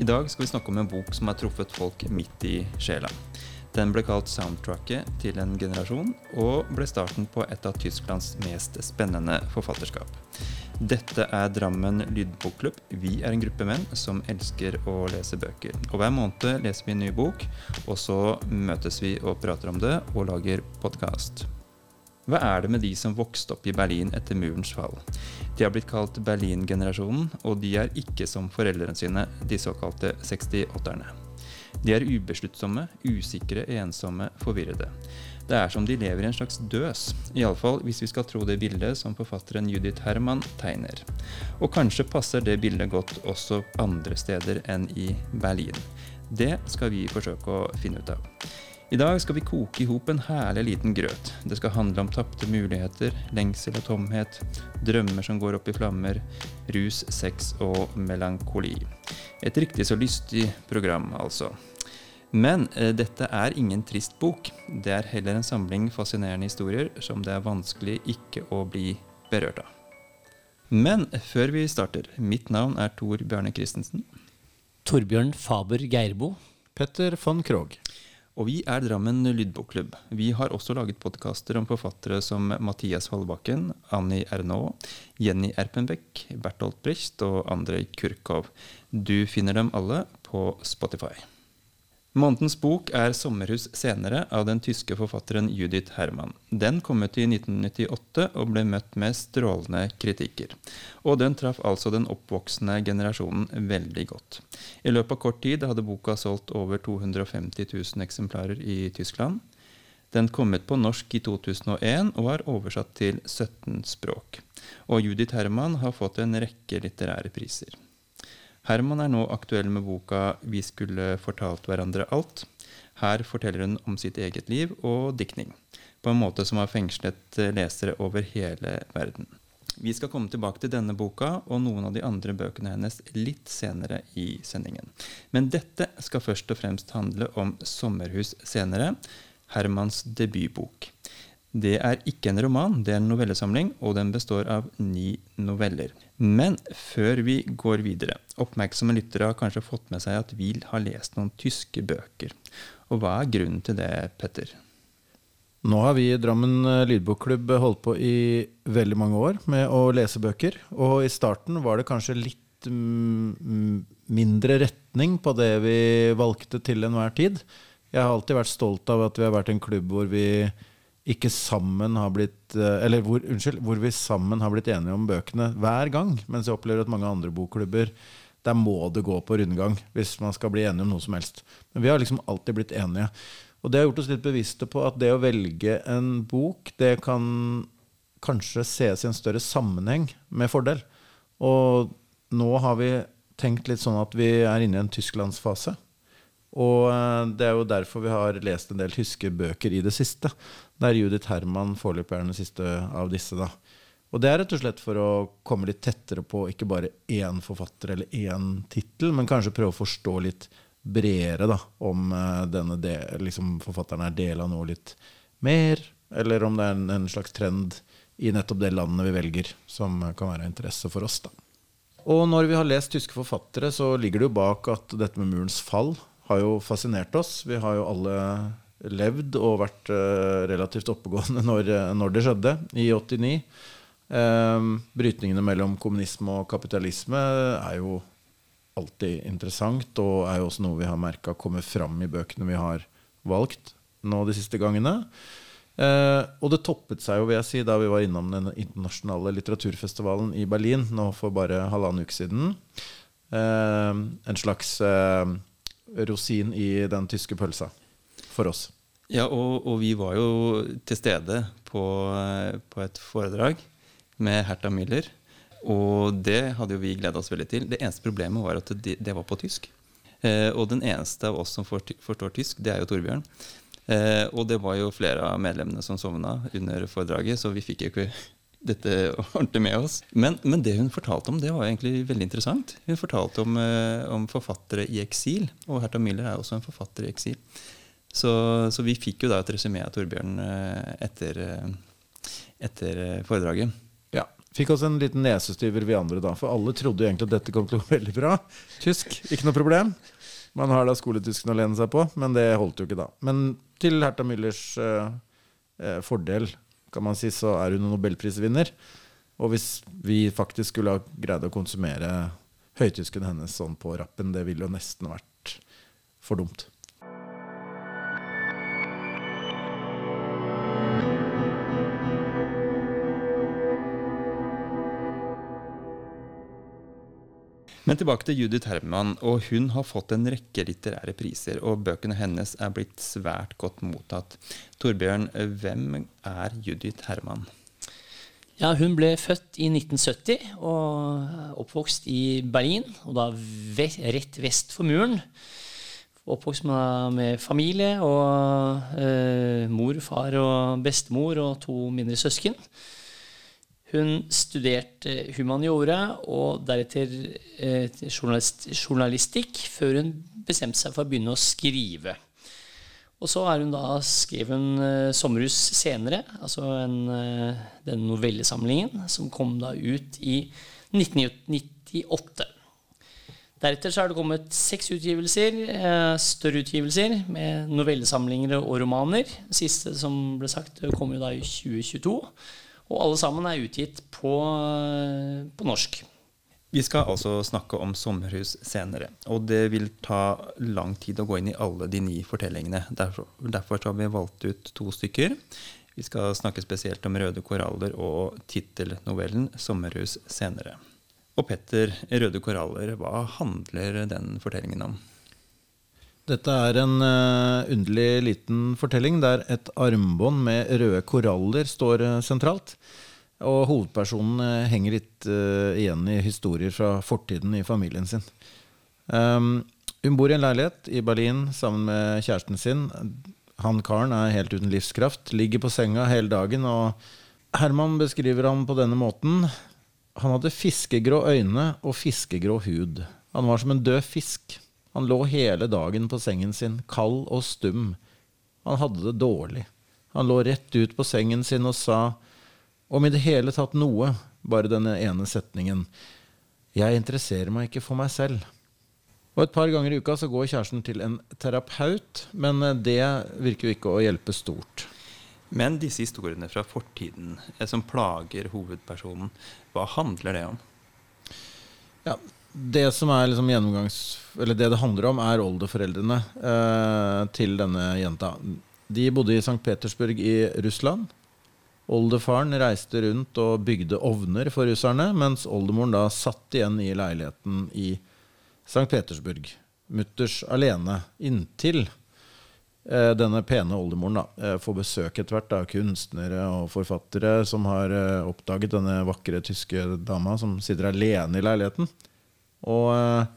I dag skal vi snakke om en bok som har truffet folk midt i sjela. Den ble kalt soundtracket til en generasjon, og ble starten på et av Tysklands mest spennende forfatterskap. Dette er Drammen lydbokklubb. Vi er en gruppe menn som elsker å lese bøker. Og hver måned leser vi en ny bok, og så møtes vi og prater om det og lager podkast. Hva er det med de som vokste opp i Berlin etter murens fall? De har blitt kalt Berlin-generasjonen, og de er ikke som foreldrene sine, de såkalte 68-erne. De er ubesluttsomme, usikre, ensomme, forvirrede. Det er som de lever i en slags døs, iallfall hvis vi skal tro det bildet som forfatteren Judith Herman tegner. Og kanskje passer det bildet godt også andre steder enn i Berlin. Det skal vi forsøke å finne ut av. I dag skal vi koke i hop en herlig liten grøt. Det skal handle om tapte muligheter, lengsel og tomhet, drømmer som går opp i flammer, rus, sex og melankoli. Et riktig så lystig program, altså. Men eh, dette er ingen trist bok. Det er heller en samling fascinerende historier som det er vanskelig ikke å bli berørt av. Men før vi starter, mitt navn er Tor Bjarne Christensen. Torbjørn Faber Geirbo. Petter von Krogh. Og vi er Drammen lydbokklubb. Vi har også laget podkaster om forfattere som Mathias Holbakken, Annie Ernaa, Jenny Erpenbeck, Bertolt Brecht og Andrej Kurkov. Du finner dem alle på Spotify. Månedens bok er 'Sommerhus senere' av den tyske forfatteren Judith Herman. Den kom ut i 1998 og ble møtt med strålende kritikker. Og den traff altså den oppvoksende generasjonen veldig godt. I løpet av kort tid hadde boka solgt over 250 000 eksemplarer i Tyskland. Den kom ut på norsk i 2001 og er oversatt til 17 språk. Og Judith Herman har fått en rekke litterære priser. Herman er nå aktuell med boka 'Vi skulle fortalt hverandre alt'. Her forteller hun om sitt eget liv og diktning, på en måte som har fengslet lesere over hele verden. Vi skal komme tilbake til denne boka og noen av de andre bøkene hennes litt senere i sendingen. Men dette skal først og fremst handle om 'Sommerhus senere', Hermans debutbok. Det er ikke en roman, det er en novellesamling, og den består av ni noveller. Men før vi går videre, oppmerksomme lyttere har kanskje fått med seg at vi har lest noen tyske bøker. Og hva er grunnen til det, Petter? Nå har vi i Drammen eh, lydbokklubb holdt på i veldig mange år med å lese bøker. Og i starten var det kanskje litt mm, mindre retning på det vi valgte til enhver tid. Jeg har alltid vært stolt av at vi har vært en klubb hvor vi ikke sammen har blitt eh, Eller hvor, unnskyld, hvor vi sammen har blitt enige om bøkene hver gang. Mens jeg opplever at mange andre bokklubber der må det gå på rundgang hvis man skal bli enige om noe som helst. Men vi har liksom alltid blitt enige. Og det har gjort oss litt bevisste på at det å velge en bok, det kan kanskje ses i en større sammenheng med fordel. Og nå har vi tenkt litt sånn at vi er inne i en tysklandsfase. Og eh, det er jo derfor vi har lest en del tyske bøker i det siste. Der Judith Herman foreløpig er den siste av disse. da. Og det er rett og slett for å komme litt tettere på ikke bare én forfatter eller én tittel, men kanskje prøve å forstå litt bredere da, om uh, denne del, liksom forfatteren er del av noe litt mer, eller om det er en, en, slags trend i nettopp det landet vi velger, som kan være av interesse for oss. da. Og når vi har lest tyske forfattere, så ligger det jo bak at dette med murens fall har jo fascinert oss. Vi har jo alle levd og vært uh, relativt oppegående når, eh, når, det skjedde, i 89. Um, eh, brytningene mellom kommunisme og kapitalisme er jo alltid interessant, og er jo også noe vi har merka kommer fram i bøkene vi har valgt nå de siste gangene. Eh, og det toppet seg jo, vil jeg si, da vi var innom den internasjonale litteraturfestivalen i Berlin nå for bare halvannen uke siden. Eh, en slags rosin i den tyske pølsa for oss. Ja, og, og vi var jo til stede på, på et foredrag med Herta Müller. Og det hadde jo vi gleda oss veldig til. Det eneste problemet var at det, det var på tysk. Eh, og den eneste av oss som forstår tysk, det er jo Torbjørn. Eh, og det var jo flere av medlemmene som sovna under foredraget, så vi fikk jo ikke dette ordentlig med oss. Men, men, det hun fortalte om, det var egentlig veldig interessant. Hun fortalte om, eh, om forfattere i eksil, og Herta Müller er også en forfatter i eksil. Så, så vi fikk jo da et resymé av Torbjørn eh, etter, eh, etter foredraget. Ja, fikk oss en liten nesestyver, vi andre, da. For alle trodde jo egentlig at dette kom til å gå veldig bra. Tysk, ikke noe problem. Man har da skoletysken å lene seg på, men det holdt jo ikke da. Men til Hertha Müllers eh, fordel, kan man si, så er hun nobelprisvinner. Og hvis vi faktisk skulle ha greid å konsumere høytysken hennes sånn på rappen, det ville jo nesten vært for dumt. Men tilbake til Judith Herman. og Hun har fått en rekke litterære priser, og bøkene hennes er blitt svært godt mottatt. Torbjørn, hvem er Judith Herman? Ja, Hun ble født i 1970 og oppvokst i Berlin, og da rett vest for muren. Oppvokst med, med familie og eh, mor, far og bestemor og to mindre søsken. Hun studerte humaniora og deretter eh, journalist, journalistikk, før hun bestemte seg for å begynne å skrive. Og så har hun da skrevet en uh, 'Sommerhus' senere, altså en, uh, den novellesamlingen som kom da ut i 1998. Deretter så har det kommet seks utgivelser, større utgivelser, med novellesamlinger og romaner. Den siste som ble sagt, kom jo da i 2022. Og alle sammen er utgitt på, på norsk. Vi skal altså snakke om sommerhus senere, og det vil ta lang tid å gå inn i alle de ni fortellingene. Derfor, derfor har vi valgt ut to stykker. Vi skal snakke spesielt om Røde koraller og tittelnovellen 'Sommerhus senere'. Og Petter, Røde koraller, hva handler den fortellingen om? Dette er en uh, underlig liten fortelling der et armbånd med røde koraller står uh, sentralt. Og hovedpersonen uh, henger litt igjen i historier fra fortiden i familien sin. Um, hun bor i en leilighet i Berlin sammen med kjæresten sin. Han karen er helt uten livskraft, ligger på senga hele dagen, og Herman beskriver ham på denne måten. Han hadde fiskegrå øyne og fiskegrå hud. Han var som en død fisk. Han lå hele dagen på sengen sin, kald og stum. Han hadde det dårlig. Han lå rett ut på sengen sin og sa, om i det hele tatt noe, bare denne ene setningen, jeg interesserer meg ikke for meg selv. Og Et par ganger i uka så går kjæresten til en terapeut, men det virker jo ikke å hjelpe stort. Men disse historiene fra fortiden eh, som plager hovedpersonen, hva handler det om? Ja, det som er liksom gjennomgangs... Eller det det handler om, er oldeforeldrene eh, til denne jenta. De bodde i St. Petersburg i Russland. Oldefaren reiste rundt og bygde ovner for russerne, mens oldemoren da satt igjen i leiligheten i St. Petersburg. Mutters alene. Inntil eh, denne pene oldemoren da, eh, får besøk etter hvert av kunstnere og forfattere som har eh, oppdaget denne vakre tyske dama som sitter alene i leiligheten. Og eh,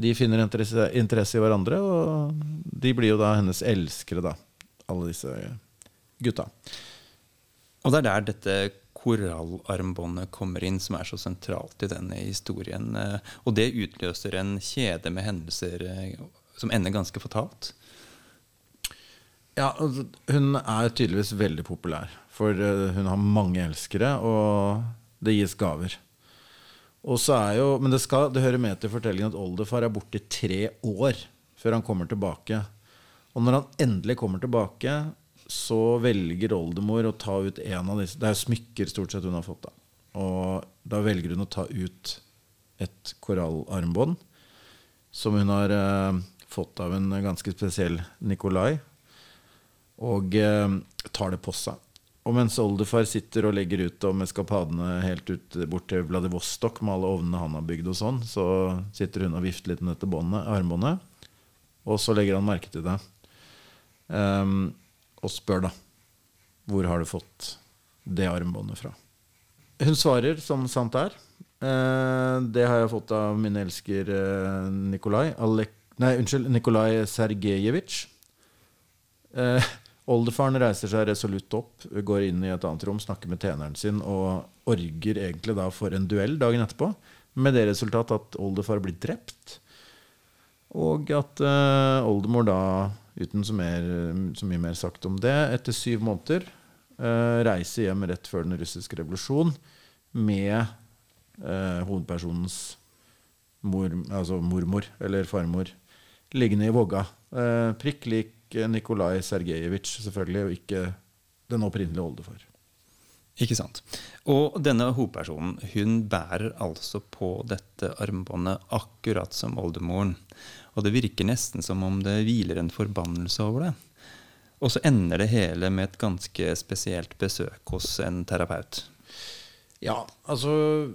de finner interesse, interesse, i hverandre, og de blir jo da hennes elskere, da. Alle disse gutta. Og det er der dette korallarmbåndet kommer inn, som er så sentralt i denne historien. Eh, og det utløser en kjede med hendelser eh, som ender ganske fatalt. Ja, altså, hun er tydeligvis veldig populær. For hun har mange elskere, og det gis gaver. Jo, men det, skal, det, hører med til fortellingen at oldefar er borte i tre år før han kommer tilbake. Og når han endelig kommer tilbake, så velger oldemor å ta ut en av disse Det er smykker stort sett hun har fått. Da. Og da velger hun å ta ut et korallarmbånd som hun har eh, fått av en ganske spesiell Nikolai. Og eh, tar det på seg. Og mens oldefar sitter og legger ut om eskapadene helt ut bort til Vladivostok med alle ovnene han har bygd, og sånn, så sitter hun og vifter litt med dette båndet, armbåndet. Og så legger han merke til det. Um, og spør da hvor har du fått det armbåndet fra. Hun svarer som sant er. Uh, det har jeg fått av min elsker uh, Nikolai Alek Nei, unnskyld, Nikolai Sergejevitsj. Uh, Oldefaren reiser seg resolutt opp, går inn i et annet rom, snakker med tjeneren sin og orger egentlig da for en duell dagen etterpå. Med det resultat at oldefar blir drept. Og at uh, oldemor da, uten så, mer, så, mye mer sagt om det, etter syv måneder uh, reiser hjem rett før den russiske revolusjon med uh, hovedpersonens mor, altså mormor eller farmor liggende i vogga. Prikk lik Nikolai Sergejevitsj, selvfølgelig, og ikke den opprinnelige oldefar. Ikke sant. Og denne hovedpersonen hun bærer altså på dette armbåndet akkurat som oldemoren. Og det virker nesten som om det hviler en forbannelse over det. Og så ender det hele med et ganske spesielt besøk hos en terapeut. Ja, altså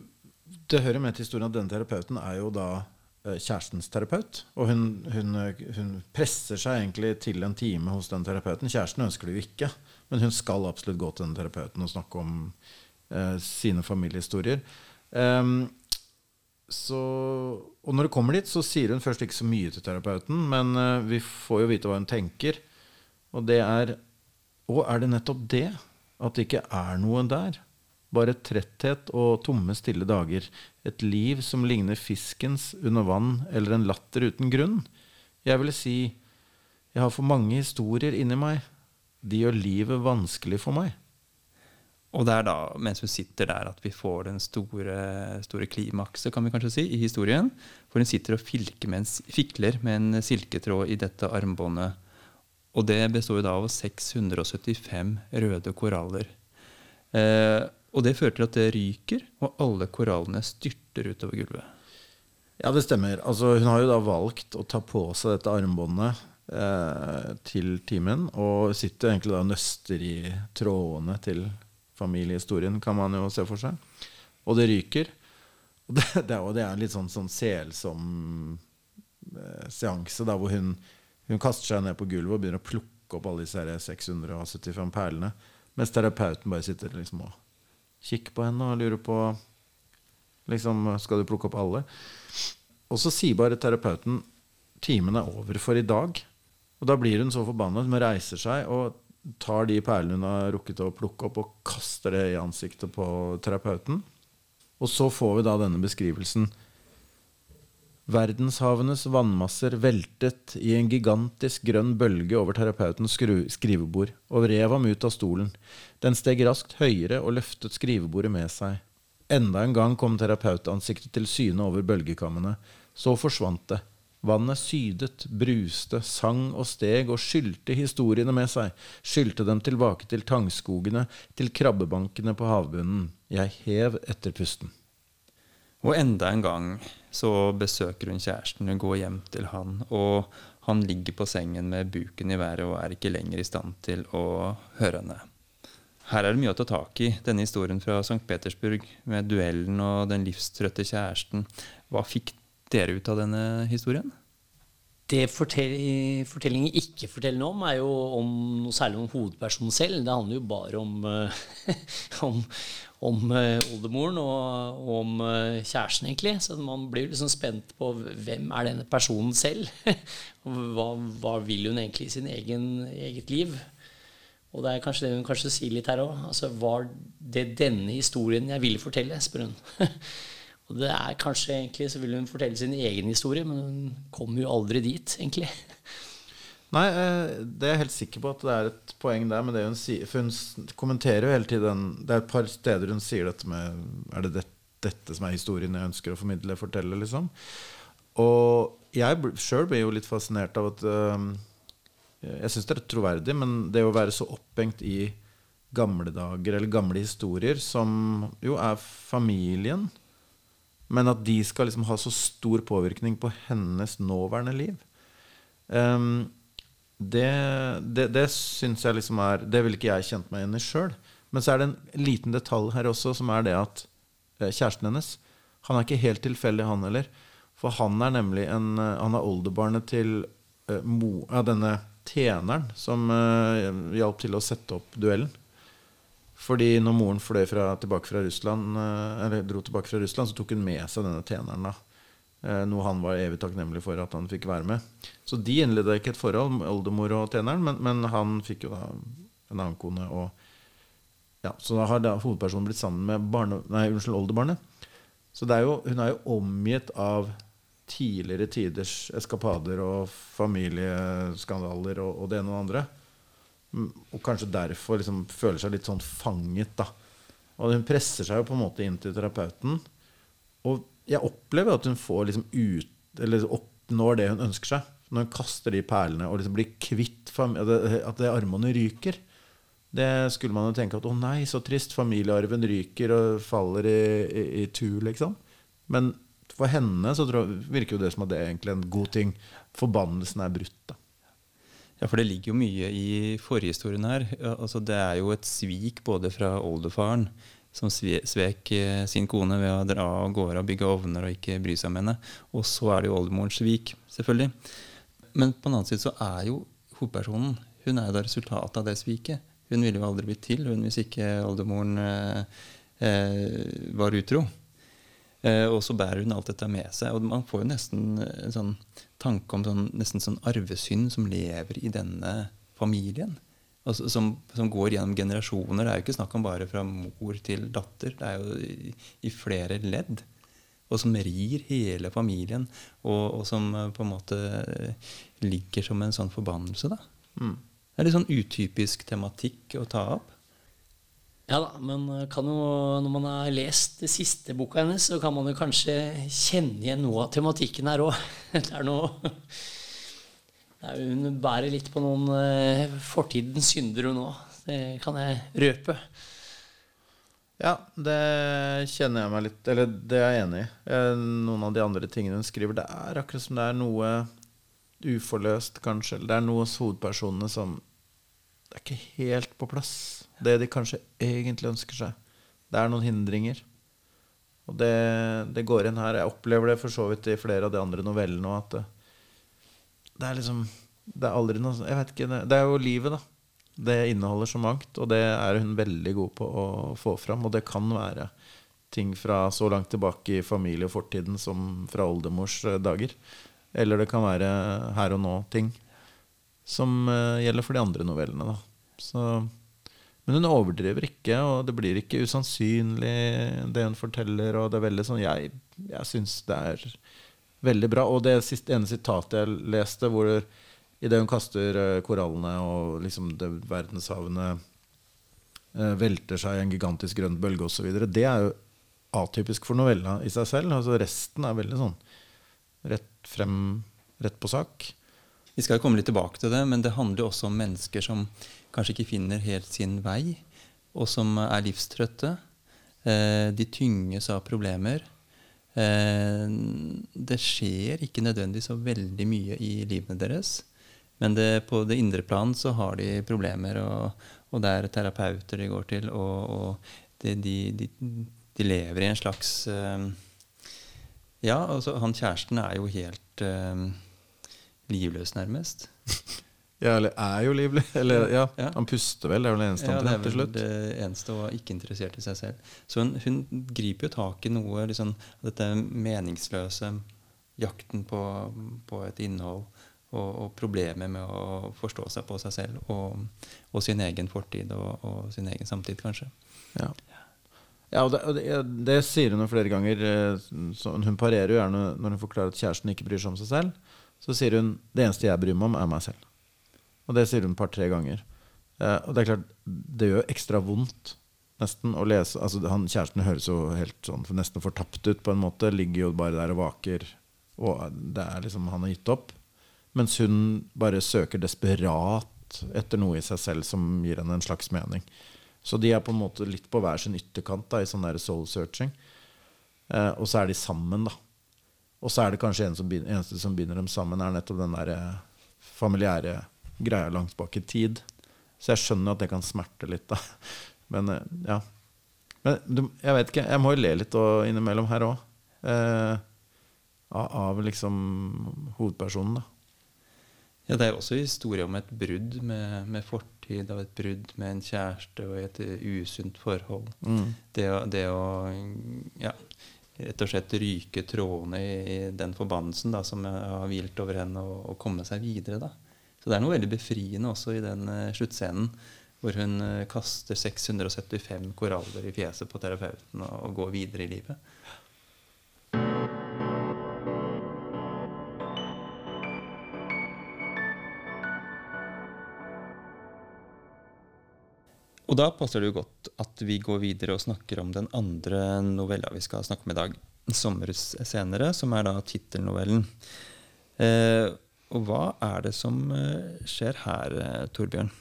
Det hører med til historien at denne terapeuten er jo da kjærestens terapeut. Og hun, hun, hun, presser seg egentlig til en time hos den terapeuten. Kjæresten ønsker det jo ikke, men hun skal absolutt gå til den terapeuten og snakke om eh, sine familiehistorier. Um, så, og når det kommer dit, så sier hun først ikke så mye til terapeuten, men uh, vi får jo vite hva hun tenker. Og det er Og er det nettopp det? At det ikke er noe der? Bare tretthet og tomme, stille dager. Et liv som ligner fiskens under vann eller en latter uten grunn. Jeg ville si jeg har for mange historier inni meg. De gjør livet vanskelig for meg. Og det er da, mens hun sitter der, at vi får den store, store klimakset, kan vi kanskje si, i historien. For hun sitter og med en, fikler med en silketråd i dette armbåndet. Og det består da av 675 røde koraller. Eh, og det fører til at det ryker, og alle korallene styrter utover gulvet. Ja, det stemmer. Altså, hun har jo da valgt å ta på seg dette armbåndet eh, til timen, og sitter egentlig da og nøster i trådene til familiehistorien, kan man jo se for seg. Og det ryker. Og det, det, er, det er en litt sånn, sånn selsom eh, seanse, da, hvor hun, hun, kaster seg ned på gulvet og begynner å plukke opp alle disse 675 perlene, mens terapeuten bare sitter liksom og kikker på henne og lurer på liksom, Skal du plukke opp alle? Og så sier bare terapeuten timen er over for i dag. Og da blir hun så forbanna hun reiser seg og tar de perlene hun har rukket å plukke opp, og kaster det i ansiktet på terapeuten. Og så får vi da denne beskrivelsen. Verdenshavenes vannmasser veltet i en gigantisk grønn bølge over terapeutens skrivebord og rev ham ut av stolen. Den steg raskt høyere og løftet skrivebordet med seg. Enda en gang kom terapeutansiktet til syne over bølgekammene. Så forsvant det. Vannet sydet, bruste, sang og steg og skylte historiene med seg, skylte dem tilbake til tangskogene, til krabbebankene på havbunnen. Jeg hev etter pusten. Og enda en gang så besøker hun kjæresten. Hun går hjem til han, og han ligger på sengen med buken i været og er ikke lenger i stand til å høre henne. Her er det mye å ta tak i, denne historien fra St. Petersburg, med duellen og den livstrøtte kjæresten. Hva fikk dere ut av denne historien? Det fortellingen ikke forteller noe om, er jo om noe særlig om hovedpersonen selv. Det handler jo bare om, om, om uh, oldemoren og, og om uh, kjæresten, egentlig. Så man blir liksom spent på hvem er denne personen selv? hva, hva, vil hun egentlig i sin egen, eget liv? Og det er kanskje det hun kanskje sier litt her òg. Altså, var det denne historien jeg ville fortelle? spør hun. og det er kanskje egentlig så vil hun fortelle sin egen historie, men hun kommer jo aldri dit, egentlig. Nei, eh, det er jeg helt sikker på at det er et poeng der med det hun sier. For hun kommenterer jo hele tiden Det er et par steder hun sier dette med Er det dette, dette som er historien jeg ønsker å formidle, fortelle, liksom? Og jeg sjøl blir jo litt fascinert av at uh, Jeg syns det er troverdig, men det å være så opphengt i gamle dager eller gamle historier, som jo er familien, men at de skal liksom ha så stor påvirkning på hennes nåværende liv um, det, det, det syns jeg liksom er Det ville ikke jeg kjent meg igjen i sjøl. Men så er det en liten detalj her også, som er det at eh, kjæresten hennes Han er ikke helt tilfeldig, han heller. For han er nemlig en eh, Han er oldebarnet til uh, mo, ja, denne tjeneren som uh, hjalp til å sette opp duellen. Fordi når moren fløy fra, tilbake fra Russland, uh, eller dro tilbake fra Russland, så tok hun med seg denne tjeneren. da Eh, noe han var evig takknemlig for at han fikk være med. Så de innleda ikke et forhold, oldemor og tjeneren, men, men, han fikk jo da en annen kone. Og, ja, så da har da hovedpersonen blitt sammen med barne, nei, unnskyld, oldebarnet. Så er jo, hun er jo omgitt av tidligere tiders eskapader og familieskandaler og, og det ene og det andre. Mm, og kanskje derfor liksom føler seg litt sånn fanget da, Og hun presser seg jo på en måte inn til terapeuten. Og jeg opplever at hun får liksom ut, eller oppnår det hun ønsker seg. Når hun kaster de perlene og liksom blir kvitt at det, armene ryker. Det skulle man jo tenke at å nei, så trist. Familiearven ryker og faller i, i, i tur, liksom. Men for henne så jeg- virker jo det som at det er egentlig en god ting. Forbannelsen er brutt, da. Ja, for det ligger jo mye i forhistorien her. Altså, det er jo et svik både fra oldefaren, som svek eh, sin kone ved å dra av gårde og bygge ovner og ikke bry seg om henne. Og så er det jo oldemorens svik, selvfølgelig. Men på den annen side så er jo hovedpersonen Hun er da resultatet av det sviket. Hun ville jo aldri blitt til hun hvis ikke oldemoren eh, eh, var utro. Eh, og så bærer hun alt dette med seg. Og man får jo nesten en sånn tanke om sånn, nesten sånn arvesynd som lever i denne familien. Altså, som, som går gjennom generasjoner. Det er jo ikke snakk om bare fra mor til datter. Det er jo i, i flere ledd. Og som rir hele familien. Og, og som eh, på en måte eh, ligger som en sånn forbannelse. da. Mm. Det er litt sånn utypisk tematikk å ta opp. Ja da, men kan jo, når man har lest det siste boka hennes, så kan man jo kanskje kjenne igjen noe av tematikken her òg. Det er noe Hun bærer litt på noen eh, fortidens synder, hun òg. Det kan jeg røpe. Ja, det kjenner jeg meg litt Eller det er jeg enig i. Eh, Noen av de andre tingene hun skriver, det er akkurat som det er noe uforløst, kanskje. Eller det er noe hos hovedpersonene som Det er ikke helt på plass. Det de kanskje egentlig ønsker seg. Det er noen hindringer. Og det, det går inn her. Jeg opplever det for så vidt i flere av de andre novellene òg, at det, det er liksom Det er aldri noe Jeg vet ikke. Det, det er jo livet, da. Det inneholder så mangt, og det er hun veldig god på å få fram. Og det kan være ting fra så langt tilbake i familie og fortiden som fra oldemors eh, dager. Eller det kan være her og nå-ting som eh, gjelder for de andre novellene. Da. Så, men hun overdriver ikke, og det blir ikke usannsynlig det hun forteller. Og det er veldig sånn Jeg, jeg syns det er veldig bra. Og det siste, ene sitatet jeg leste, hvor idet hun kaster eh, korallene og liksom det verdenshavene eh, velter seg i en gigantisk grønn bølge osv., det er jo atypisk for novella i seg selv. Altså Resten er veldig sånn rett frem, rett på sak. Vi skal komme litt tilbake til det, men det handler jo også om mennesker som kanskje ikke finner helt sin vei, og som er livstrøtte. Eh, De tynges av problemer. Eh, Det skjer ikke nødvendigvis så veldig mye i livene deres. Men det, på det indre plan så har de problemer, og, og det er terapeuter de går til. Og, og de, de, de, lever i en slags eh, Ja, altså han kjæresten er jo helt livløs, nærmest. Ja, eller er jo livlig. Eller ja, Ja. han puster vel, det er vel det eneste Ja, han det er til vel slutt. det eneste, og ikke interessert i seg selv. Så hun, hun griper jo tak i noe liksom, dette meningsløse, jakten på, på et innhold, og, og problemet med å forstå seg på seg selv og, og sin egen fortid og, og sin egen samtid, kanskje. Ja. Ja, og det, og det, det sier hun jo flere ganger. eh, Så hun parerer jo gjerne når hun forklarer at kjæresten ikke bryr seg om seg selv. Så sier hun det eneste jeg bryr meg om, er meg selv. Og det sier hun et par-tre ganger. Eh, og det er klart, det gjør ekstra vondt nesten å lese altså han, Kjæresten høres jo helt sånn nesten fortapt ut, på en måte. Ligger jo bare der og vaker. Og det er liksom Han har gitt opp. Mens hun bare søker desperat etter noe i seg selv som gir henne en slags mening. Så de er på en måte litt på hver sin ytterkant da, i sånn der soul searching. Eh, og så er de sammen, da. Og så er det kanskje en som eneste som binder dem sammen, er nettopp den der eh, familiære greia langt bak i tid. Så jeg skjønner at det kan smerte litt, da. Men eh, ja. Men jeg vet ikke, jeg må jo le litt og innimellom her òg. Eh, av, liksom hovedpersonen, da. Ja, Det er jo også historie om et brudd med, med fortid, av et brudd med en kjæreste og et usunt forhold. Mm. Det, det å ja, rett og slett ryke trådene i, i den forbannelsen da, som har hvilt over henne, og, og komme seg videre. da. Så det er noe veldig befriende også i den uh, sluttscenen, hvor hun uh, kaster 675 koraller i fjeset på terapeuten og, og går videre i livet. Og da passer det jo godt at vi går videre og snakker om den andre novella vi skal snakke om i dag. 'Sommerhus senere', som er da tittelnovellen. Eh, og hva er det som eh, skjer her, eh, Torbjørn?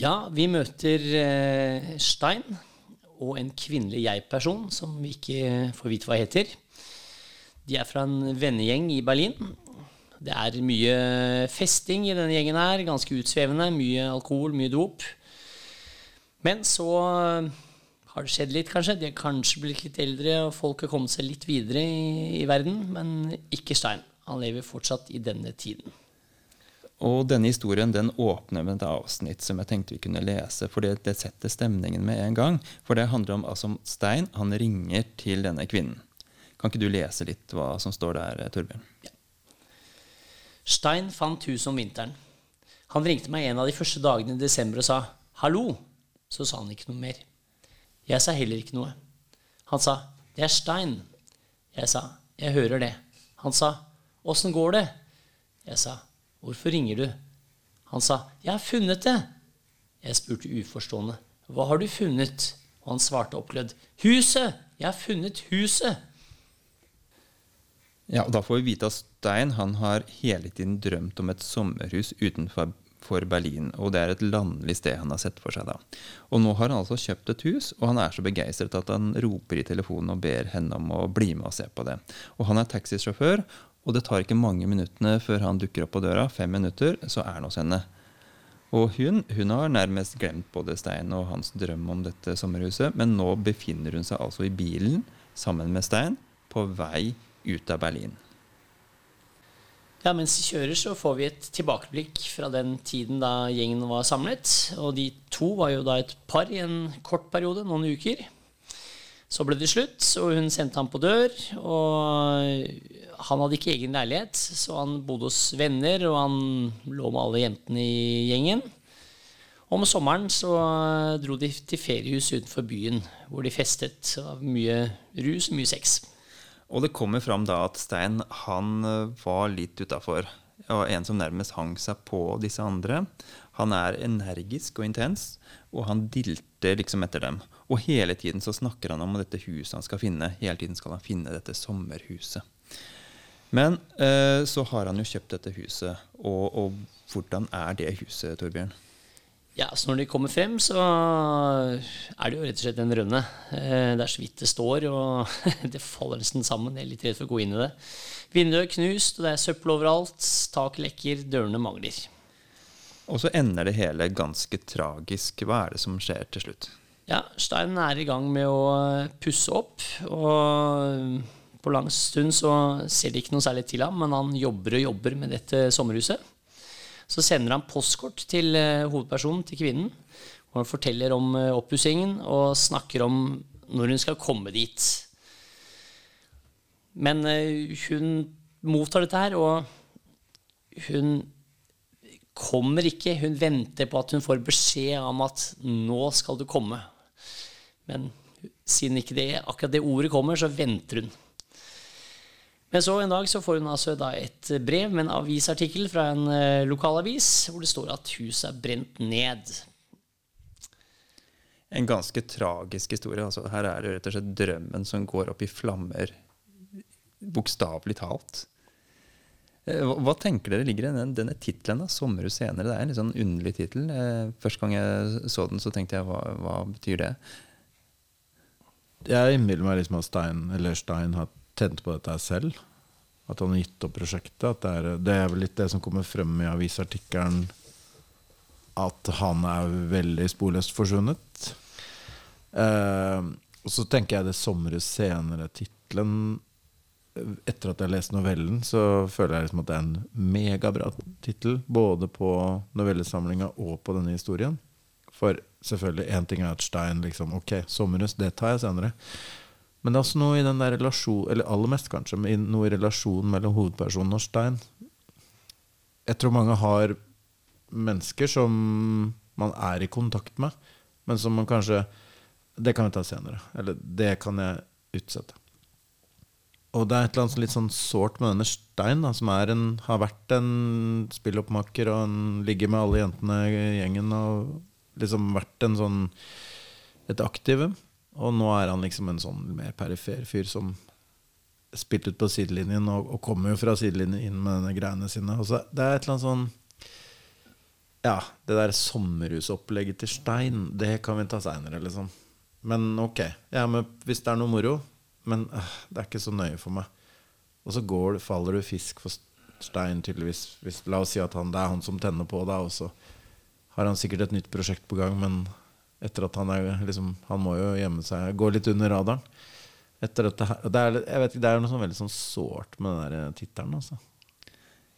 Ja, vi møter eh, Stein og en kvinnelig jeg-person som vi ikke får vite hva heter. De er fra en vennegjeng i Berlin. Det er mye festing i denne gjengen her, ganske utsvevende. Mye alkohol, mye dop. Men så har det skjedd litt, kanskje. De har kanskje blitt litt eldre, og folk har kommet seg litt videre i, i verden. Men ikke Stein. Han lever fortsatt i denne tiden. Og denne historien den åpner med et avsnitt som jeg tenkte vi kunne lese, for det, det setter stemningen med en gang. For det handler om altså, Stein. Han ringer til denne kvinnen. Kan ikke du lese litt hva som står der, Torbjørn? Ja. Stein fant huset om vinteren. Han ringte meg en av de første dagene i desember og sa 'hallo'. Så sa han ikke noe mer. Jeg sa heller ikke noe. Han sa 'det er Stein'. Jeg sa 'jeg hører det'. Han sa 'åssen går det'? Jeg sa 'hvorfor ringer du'? Han sa 'jeg har funnet det'. Jeg spurte uforstående 'hva har du funnet'? Og han svarte oppglødd 'huset! Jeg har funnet huset'. Ja, og Da får vi vite at Stein han har hele tiden drømt om et sommerhus utenfor Berlin. Og det er et landlig sted han har sett for seg. da. Og nå har han altså kjøpt et hus, og han er så begeistret at han roper i telefonen og ber henne om å bli med og se på det. Og han er taxisjåfør, og det tar ikke mange minuttene før han dukker opp på døra. Fem minutter, så er han hos henne. Og hun, hun har nærmest glemt både Stein og hans drøm om dette sommerhuset, men nå befinner hun seg altså i bilen sammen med Stein på vei ut av Berlin. Ja, Mens de kjører, så får vi et tilbakeblikk fra den tiden da gjengen var samlet. Og de to var jo da et par i en kort periode, noen uker. Så ble det slutt, og hun sendte ham på dør. Og han hadde ikke egen leilighet, så han bodde hos venner, og han lå med alle jentene i gjengen. Om sommeren så dro de til feriehus utenfor byen, hvor de festet. av mye rus og mye sex. Og det kommer fram da at Stein han eh, var litt utafor. Og en som nærmest hang seg på disse andre. Han er energisk og intens, og han dilter liksom etter dem. Og hele tiden så snakker han om dette huset han skal finne. Hele tiden skal han finne dette sommerhuset. Men eh, så har han jo kjøpt dette huset, og, og hvordan er det huset, Torbjørn? Ja, så Når de kommer frem, så er det jo rett og slett en rønne. Eh, det er så vidt det står, og det faller nesten sammen. Jeg er litt redd for å gå inn i det. Vinduet er knust, og det er søppel overalt. Tak lekker, dørene mangler. Og så ender det hele ganske tragisk. Hva er det som skjer til slutt? Ja, Stein er i gang med å pusse opp. Og på lang stund så ser det ikke noe særlig til ham, men han jobber og jobber med dette sommerhuset. Så sender han postkort til uh, hovedpersonen, til kvinnen. Og han forteller om uh, oppussingen og snakker om når hun skal komme dit. Men hun mottar dette her, og hun kommer ikke. Hun venter på at hun får beskjed om at 'nå skal du komme'. Men siden ikke det, akkurat det ordet kommer, så venter hun. Men så en dag så får hun altså et brev med en avisartikkel fra en uh, lokalavis hvor det står at huset er brent ned. En ganske tragisk historie. Altså, her er det rett og slett drømmen som går opp i flammer, bokstavelig talt. Eh, hva, tenker dere ligger i denne, denne tittelen, 'Sommerhus senere'? Det er en litt sånn underlig tittel. Eh, første gang jeg så den, så tenkte jeg hva, hva betyr det? Jeg innbiller meg liksom at Stein, eller Stein har tent på dette selv. At han har gitt opp prosjektet. Det er, det, er, vel litt det som kommer frem i avisartikkelen. At han er veldig sporløst forsvunnet. Eh, og så tenker jeg det 'Somre senere'-tittelen Etter at jeg har lest novellen, så føler jeg liksom at det er en megabra tittel. Både på novellesamlinga og på denne historien. For selvfølgelig, én ting er at Stein liksom Ok, 'Sommerhus', det tar jeg senere. Men det er også noe i den der relasjon, eller aller mest kanskje, noe i relasjonen mellom hovedpersonen og Stein. Jeg tror mange har mennesker som man er i kontakt med, men som man kanskje Det kan vi ta senere. Eller det kan jeg utsette. Og det er et eller annet litt sånn sårt med denne Stein, da, som en, har vært en spilloppmaker og en ligger med alle jentene i gjengen. Og liksom vært en sånn et aktivum. Og nå er han liksom en sånn mer perifer fyr som spilte ut på sidelinjen, og, og kommer jo fra sidelinjen inn med denne greiene sine. Og så det er et eller annet sånn Ja, det der sommerhusopplegget til Stein, det kan vi ta seinere, liksom. Men ok, jeg er med hvis det er noe moro. Men øh, det er ikke så nøye for meg. Og så går, faller du fisk for Stein, tydeligvis. Hvis, la oss si at han, det er han som tenner på, da, og så har han sikkert et nytt prosjekt på gang, men etter at han er liksom Han må jo gjemme seg, gå litt under radaren. Etter at det, her- det, er, jeg vet det er noe sånn veldig sånn sårt med den tittelen, altså.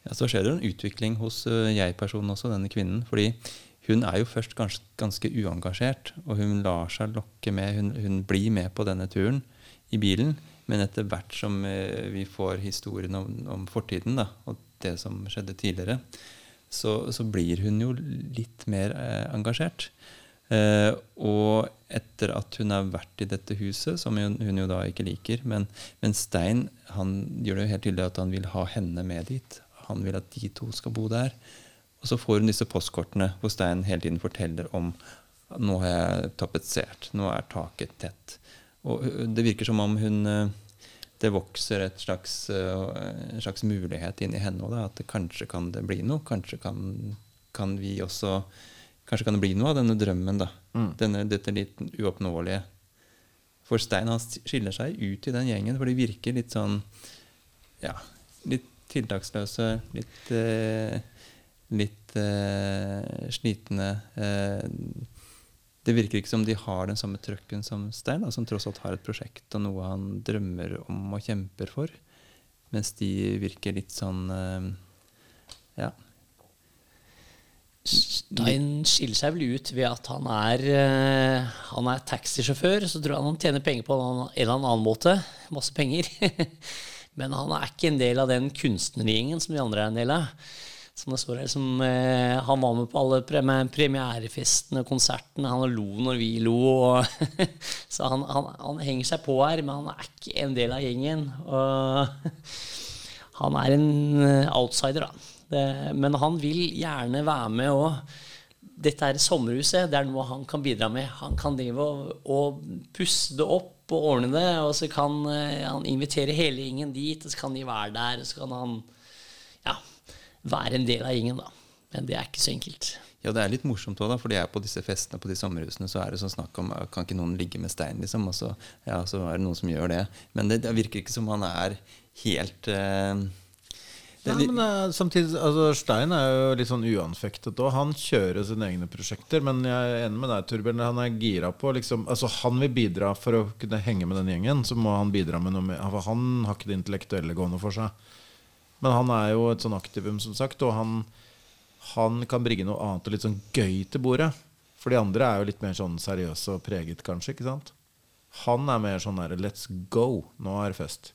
Ja, Så skjer det en utvikling hos jeg-personen også, denne kvinnen. fordi hun er jo først gans, ganske uengasjert, og hun lar seg lokke med. Hun, hun blir med på denne turen i bilen, men etter hvert som vi får historien om, om fortiden da, og det som skjedde tidligere, så, så blir hun jo litt mer eh, engasjert. Eh, og etter at hun har vært i dette huset, som hun, hun jo da ikke liker Men, men Stein han gjør det jo helt tydelig at han vil ha henne med dit. Han vil at de to skal bo der. Og så får hun disse postkortene hvor Stein hele tiden forteller om nå har jeg tapetsert, nå er taket tett. Og det virker som om hun ø, det vokser et slags, en slags mulighet inn i henne òg, at det kanskje kan det bli noe. Kanskje kan, kan vi også Kanskje kan det bli noe av denne drømmen, da. Denne, dette litt uoppnåelige. For Stein han skiller seg ut i den gjengen, for de virker litt sånn Ja, litt tiltaksløse, litt eh, Litt eh, slitne. Eh, det virker ikke som de har den samme trøkken som Stein, som tross alt har et prosjekt og noe han drømmer om og kjemper for. Mens de virker litt sånn eh, Ja. Stein skiller seg vel ut ved at han er, eh, han er taxisjåfør. Så tror jeg han tjener penger på en eller annen måte. Masse penger. Men han er ikke en del av den kunstnergjengen som de andre er en del av. Som store som, eh, han var med på alle premi- premierefestene, konsertene. Han lo når vi lo. Og så han, han, han henger seg på her, men han er ikke en del av gjengen. Og han er en eh, outsider, da. Det, men han vil gjerne være med òg. Dette er sommerhuset, det er noe han kan bidra med. Han kan drive og, og pusse det opp og ordne det, og så kan eh, han invitere hele gjengen dit, og så kan de være der, og så kan han ja, være en del av gjengen, da. Men det er ikke så enkelt. Ja, det er litt morsomt òg, for jeg er på disse festene på de sommerhusene, så er det sånn snakk om Kan ikke noen ligge med Stein, liksom? Og så, ja, så er det noen som gjør det. Men det, det virker ikke som han er helt eh, det Ja, men eh, samtidig, altså Stein er jo litt sånn uanfektet òg. Han kjører sine egne prosjekter. Men jeg er enig med deg, Torbjørn. Han er gira på liksom, altså Han vil bidra for å kunne henge med den gjengen. Så må han bidra med noe mer. For han har ikke det intellektuelle gående for seg. Men han er jo et sånn aktivum, som sagt. Og han, han kan bringe noe annet og litt sånn gøy til bordet. For de andre er jo litt mer sånn seriøse og preget, kanskje. ikke sant? Han er mer sånn der let's go, nå er det fest.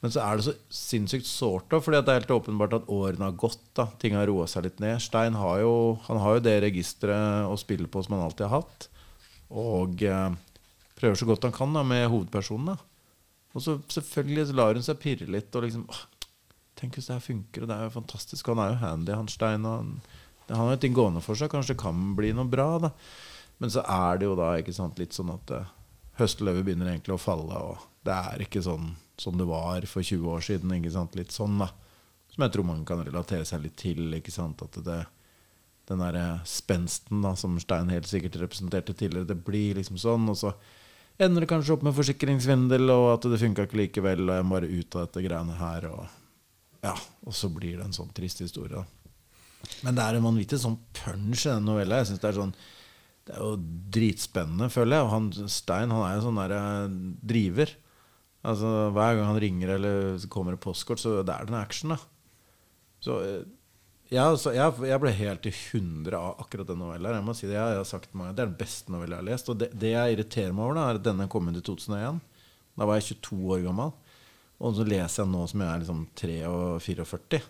Men så er det så sinnssykt sårt, da, fordi det er helt åpenbart at årene har gått. da, Ting har roa seg litt ned. Stein har jo, han har jo det registeret å spille på som han alltid har hatt. Og eh, prøver så godt han kan da, med hovedpersonen. da. Og så selvfølgelig lar hun seg pirre litt. og liksom, åh, Tenk hvis det her funker, og det er jo fantastisk. Han er jo handy, han Stein. Han, han har jo ting gående for seg. Kanskje det kan bli noe bra. da. Men så er det jo da ikke sant, litt sånn at uh, høstløvet begynner egentlig å falle. Og det er ikke sånn som det var for 20 år siden. ikke sant, Litt sånn, da. Som jeg tror man kan relatere seg litt til. ikke sant, At det, den derre spensten da, som Stein helt sikkert representerte tidligere, det blir liksom sånn. Og så ender det kanskje opp med forsikringssvindel, og at det funka ikke likevel, og jeg må bare ut av dette greiene her. Og, ja, og så blir det en sånn trist historie. Men det er en vanvittig sånn punch i den novella. Jeg synes det er sånn det er jo dritspennende, føler jeg. Og han Stein han er jo sånn der eh, driver. Altså Hver gang han ringer eller kommer det postkort, så det er det en action. da Så eh, ja, så jeg, jeg ble helt i hundre av akkurat den novella. Jeg må si Det jeg, har sagt mange, det er den beste novella jeg har lest. Og det, det jeg irriterer meg over, da er at denne kom ut i 2001. Da var jeg 22 år gammel. Og så leser jeg nå som jeg er liksom 3 og 44.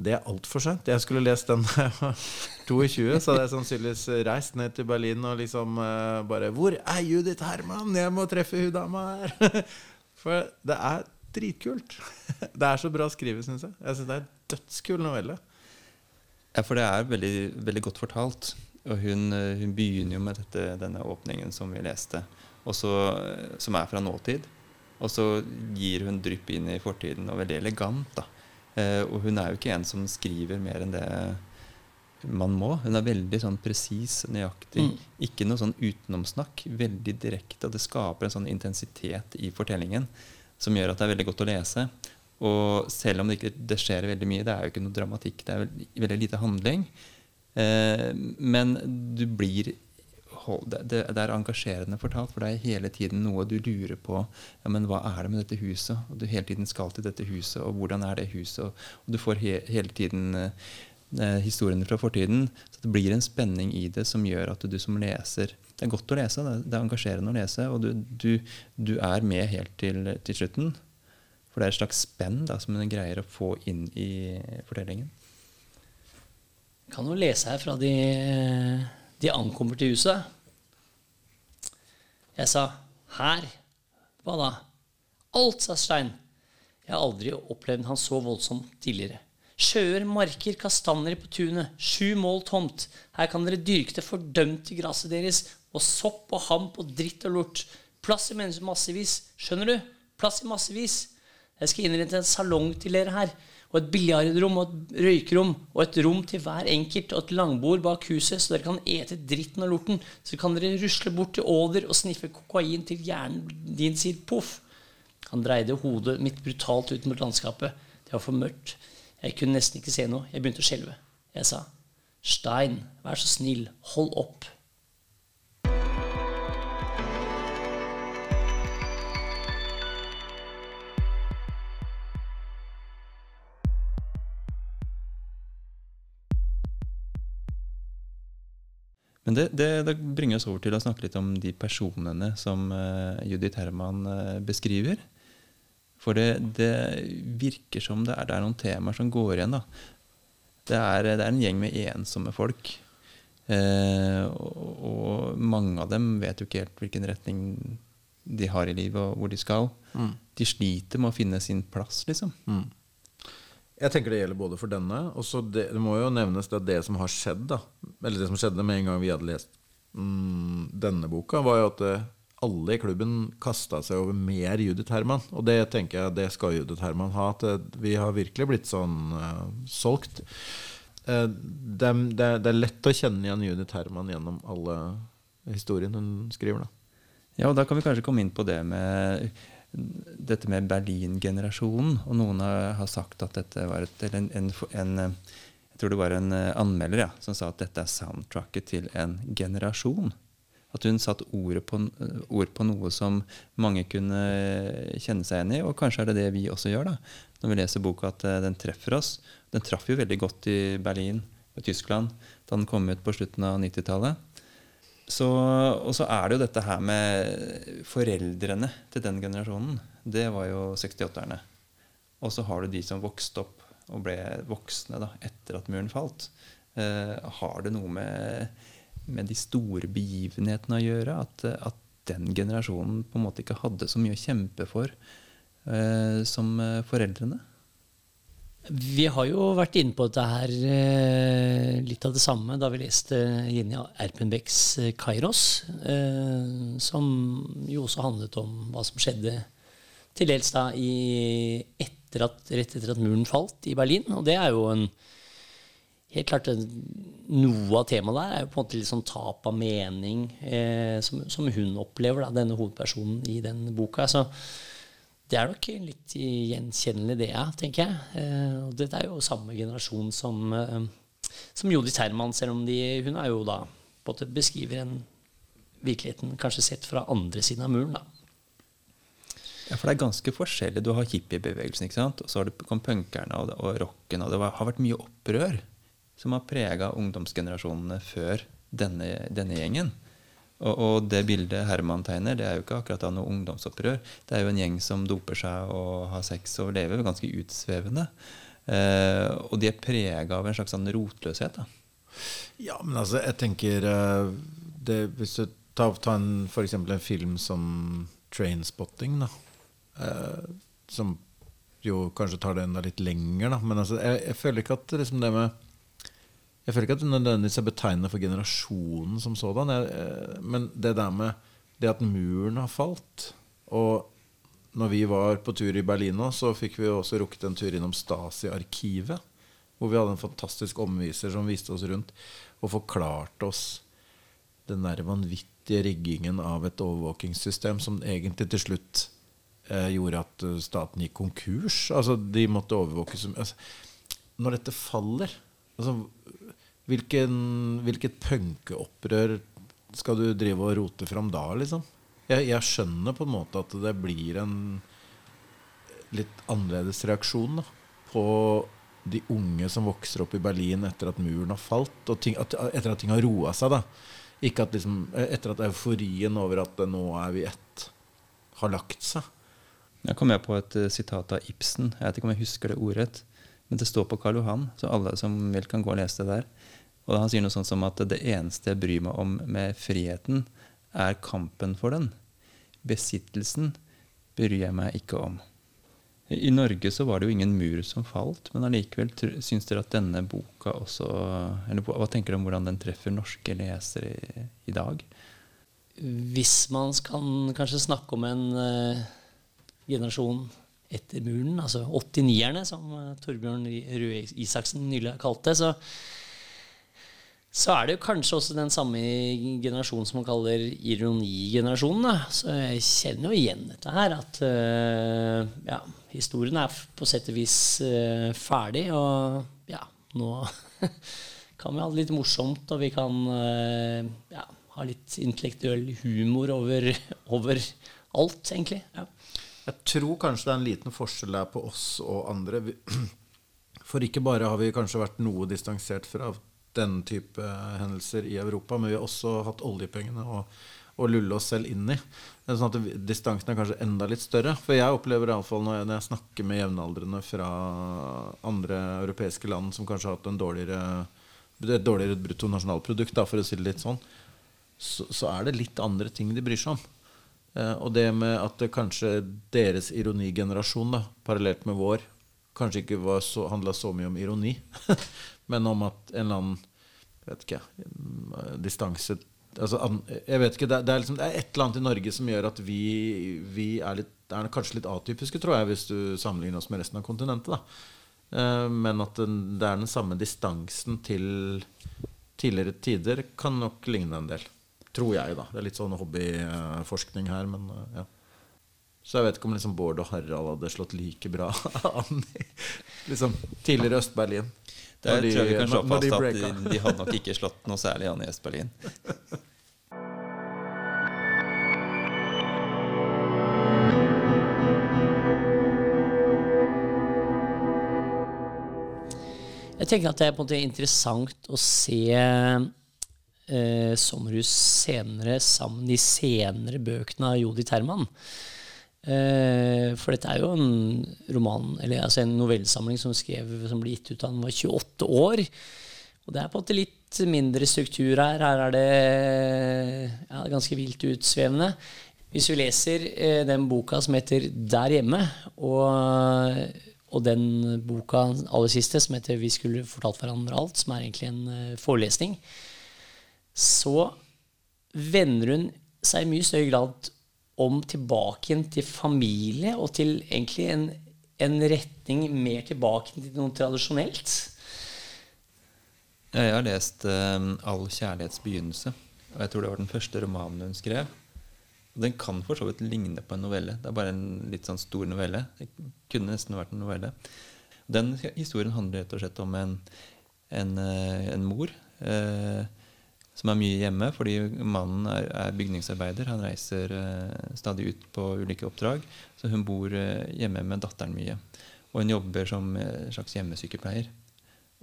Det er altfor sent. Jeg skulle lest den da jeg var 22. Så hadde jeg sannsynligvis reist ned til Berlin og liksom uh, bare 'Hvor er Judith Herman? Jeg må treffe hun dama her!' For det er dritkult. Det er så bra skrevet, syns jeg. Jeg synes Det er dødskul novelle. Ja, for det er veldig, veldig godt fortalt. Og hun, eh, hun begynner jo med dette, denne åpningen som vi leste, også, eh, som er fra nåtid. Og så gir hun drypp inn i fortiden, og veldig elegant. da. Eh, og hun er jo ikke en som skriver mer enn det man må. Hun er veldig sånn presis, nøyaktig. Mm. Ikke noe sånn utenomsnakk. Veldig direkte. Og det skaper en sånn intensitet i fortellingen som gjør at det er veldig godt å lese. Og selv om det ikke det skjer veldig mye, det er jo ikke noe dramatikk, det er veldig, veldig lite handling. Eh, men du blir det, det, er engasjerende fortalt, for det er hele tiden noe du lurer på. Ja, men hva er det med dette huset? Og du hele tiden skal til dette huset, og hvordan er det huset? Og, du får he, hele tiden eh, eh, historiene fra fortiden. Så det blir en spenning i det som gjør at du som leser Det er godt å lese, det det er engasjerende å lese, og du, du, du er med helt til, til, slutten. For det er et slags spenn da, som en greier å få inn i fortellingen. Kan jo lese her fra de, de ankommer til huset. Jeg sa 'her'. Hva da? Alt, sa Stein. Jeg har aldri opplevd han så voldsomt tidligere. Sjøer, marker, kastanjer på tunet. Sju mål tomt. Her kan dere dyrke det fordømte gresset deres. Og sopp og hamp og dritt og lort. Plass i mennesker massevis. Skjønner du? Plass i massevis. Jeg skal innrette en salong til dere her. Og et biljardrom og et røykerom. Og et rom til hver enkelt. Og et langbord bak huset, så dere kan ete dritten og lorten. Så kan dere rusle bort til Åder og sniffe kokain til hjernen din sier poff. Han dreide hodet mitt brutalt ut mot landskapet. Det var for mørkt. Jeg kunne nesten ikke se noe. Jeg begynte å skjelve. Jeg sa, 'Stein, vær så snill, hold opp'. Men det, det, det, bringer oss over til å snakke litt om de personene som uh, Judith Herman uh, beskriver. For det, det, virker som det er, er, noen temaer som går igjen. da. Det er, det er en gjeng med ensomme folk. Uh, og, og, mange av dem vet jo ikke helt hvilken retning de har i livet, og hvor de skal. Mm. De sliter med å finne sin plass, liksom. Mm. Jeg tenker det gjelder både for denne og det, det, må jo nevnes at det som har skjedd, da Eller det som skjedde med en gang vi hadde lest mm, denne boka, var jo at eh, alle i klubben kasta seg over mer Judith Herman. Og det tenker jeg det skal Judith Herman ha. At eh, vi har virkelig blitt sånn uh, solgt. Det, det, det, er lett å kjenne igjen Judith Herman gjennom alle historiene hun skriver. Da. Ja, og da kan vi kanskje komme inn på det med dette med Berlin-generasjonen. Og noen har, sagt at dette var et, en, en, en, Jeg tror det var en eh, anmelder ja, som sa at dette er soundtracket til en generasjon. At hun satte ord på, ord på noe som mange kunne kjenne seg igjen i. Og kanskje er det det vi også gjør da, når vi leser boka, at eh, den treffer oss. Den traff jo veldig godt i Berlin og Tyskland da den kom ut på slutten av 90-tallet. Så, og så er det jo dette her med foreldrene til den generasjonen. Det var jo 68-erne. Og så har du de som vokste opp og ble voksne da, etter at muren falt. Eh, har det noe med, med, de store begivenhetene å gjøre? At, at, den generasjonen på en måte ikke hadde så mye å kjempe for eh, som eh, foreldrene? Vi har jo vært inne på dette her eh, litt av det samme da vi leste Jenny Erpenbecks eh, 'Kairos', eh, som jo også handlet om hva som skjedde til dels da i, etter at, rett etter at muren falt i Berlin. Og det er jo en helt klart Noe av temaet der er jo på en måte litt sånn tap av mening, som, som, hun opplever, da, denne hovedpersonen i den boka. Så det er nok litt gjenkjennelig, det, ja, tenker jeg. Eh, og dette er jo samme generasjon som, eh, som Jodis Herman, selv om de, hun er jo da både beskriver en virkeligheten kanskje sett fra andre siden av muren. da. Ja, for det er ganske forskjellig. Du har hippiebevegelsen, ikke sant? og så har kom punkerne og, og rocken. Og det var, har vært mye opprør som har prega ungdomsgenerasjonene før denne, denne gjengen. Og, og, det bildet Herman tegner, det er jo ikke akkurat av noe ungdomsopprør. Det er jo en gjeng som doper seg og har sex og lever ganske utsvevende. Eh, og de er prega av en slags sånn rotløshet. da. Ja, men altså, jeg tenker uh, det, Hvis du tar, tar en, for eksempel en film som 'Trainspotting', da, eh, som jo kanskje tar det enda litt lenger, da. Men altså, jeg, jeg føler ikke at liksom det med Jeg føler ikke at det nødvendigvis er betegnende for generasjonen som sådan. Eh, men det der med det at muren har falt Og når vi var på tur i Berlin nå, så fikk vi også rukket en tur innom Stasi-arkivet. Hvor vi hadde en fantastisk omviser som viste oss rundt og forklarte oss den der vanvittige riggingen av et overvåkingssystem som egentlig til slutt eh, gjorde at eh, staten gikk konkurs. Altså, de måtte overvåkes altså, Når dette faller altså, hvilken, Hvilket punkeopprør skal du drive og rote fram da, liksom? Jeg, jeg, skjønner på en måte at det blir en litt annerledes reaksjon da, på de unge som vokser opp i Berlin etter at muren har falt, og ting, at, etter at ting har roa seg. da ikke at liksom, etter at euforien over at nå er vi ett, har lagt seg. Jeg kom med på et uh, sitat av Ibsen. Jeg vet ikke om jeg husker det ordrett. Men det står på Karl Johan, så alle som vil, kan gå og lese det der. Og Han sier noe sånt som at det eneste jeg bryr meg om med friheten, er kampen for den. Besittelsen bryr jeg meg ikke om. I Norge så var det jo ingen mur som falt, men allikevel syns dere at denne boka også eller Hva tenker dere om hvordan den treffer norske lesere i, i dag? Hvis man kan kanskje snakke om en uh, generasjon etter muren, altså 89-erne, som uh, Torbjørn Røe Isaksen nylig har kalt det, så så er det jo kanskje også den samme generasjonen som man kaller ironigenerasjonen. Så jeg kjenner jo igjen dette her. At uh, ja, historien er på sett og vis uh, ferdig. Og ja, nå kan vi ha det litt morsomt, og vi kan uh, ja, ha litt intellektuell humor over, over alt, egentlig. Ja. Jeg tror kanskje det er en liten forskjell der på oss og andre. For ikke bare har vi kanskje vært noe distansert fra den type hendelser i Europa, men vi har også hatt oljepengene å, å lulle oss selv inn i. Det er sånn at Distansen er kanskje enda litt større. For jeg opplever iallfall når, når jeg snakker med jevnaldrende fra andre europeiske land som kanskje har hatt en dårligere, et dårligere bruttonasjonalprodukt, for å si det litt sånn, så, så, er det litt andre ting de bryr seg om. Eh, og det med at kanskje deres ironigenerasjon, da, parallelt med vår, kanskje ikke handla så mye om ironi, men om at en eller annen vet ikke, distanse altså, jeg vet ikke, det, det, er liksom, det, er et eller annet i Norge som gjør at vi, vi er, litt, er, kanskje litt atypiske, tror jeg, hvis du sammenligner oss med resten av kontinentet. Da. men at det er den samme distansen til tidligere tider, kan nok ligne en del. Tror jeg, da. Det er litt sånn hobbyforskning her, men uh, ja. Så jeg vet ikke om liksom Bård og Harald hadde slått like bra an liksom, tidligere Øst-Berlin. Det de, tror jeg vi kan slå fast at de, de, hadde nok ikke slått noe særlig an i Øst-Berlin. Jeg tenker at det er på en måte interessant å se eh, Sommerhus senere sammen de senere bøkene av Jodi Terman. Eh, for dette er jo en roman, eller altså en novellesamling som, som ble gitt ut da han var 28 år. Og det er på en måte litt mindre struktur her. Her er det ja, ganske vilt utsvevende. Hvis vi leser eh, den boka som heter 'Der hjemme', og, og, den boka aller siste som heter 'Vi skulle fortalt hverandre alt', som er egentlig en uh, forelesning, så vender hun seg i mye større grad om tilbake til familie og til egentlig en, en retning mer tilbake til noe tradisjonelt? Jeg har lest uh, 'All kjærlighets begynnelse'. Og jeg tror det var den første romanen hun skrev. Og den kan for så vidt ligne på en novelle. Det er bare en litt sånn stor novelle. Det kunne nesten vært en novelle. Den historien handler rett og slett om en, en, eh, en mor. Uh, som er mye hjemme fordi mannen er, er bygningsarbeider. Han reiser eh, stadig ut på ulike oppdrag. Så hun bor eh, hjemme med datteren mye. Og hun jobber som eh, slags hjemmesykepleier.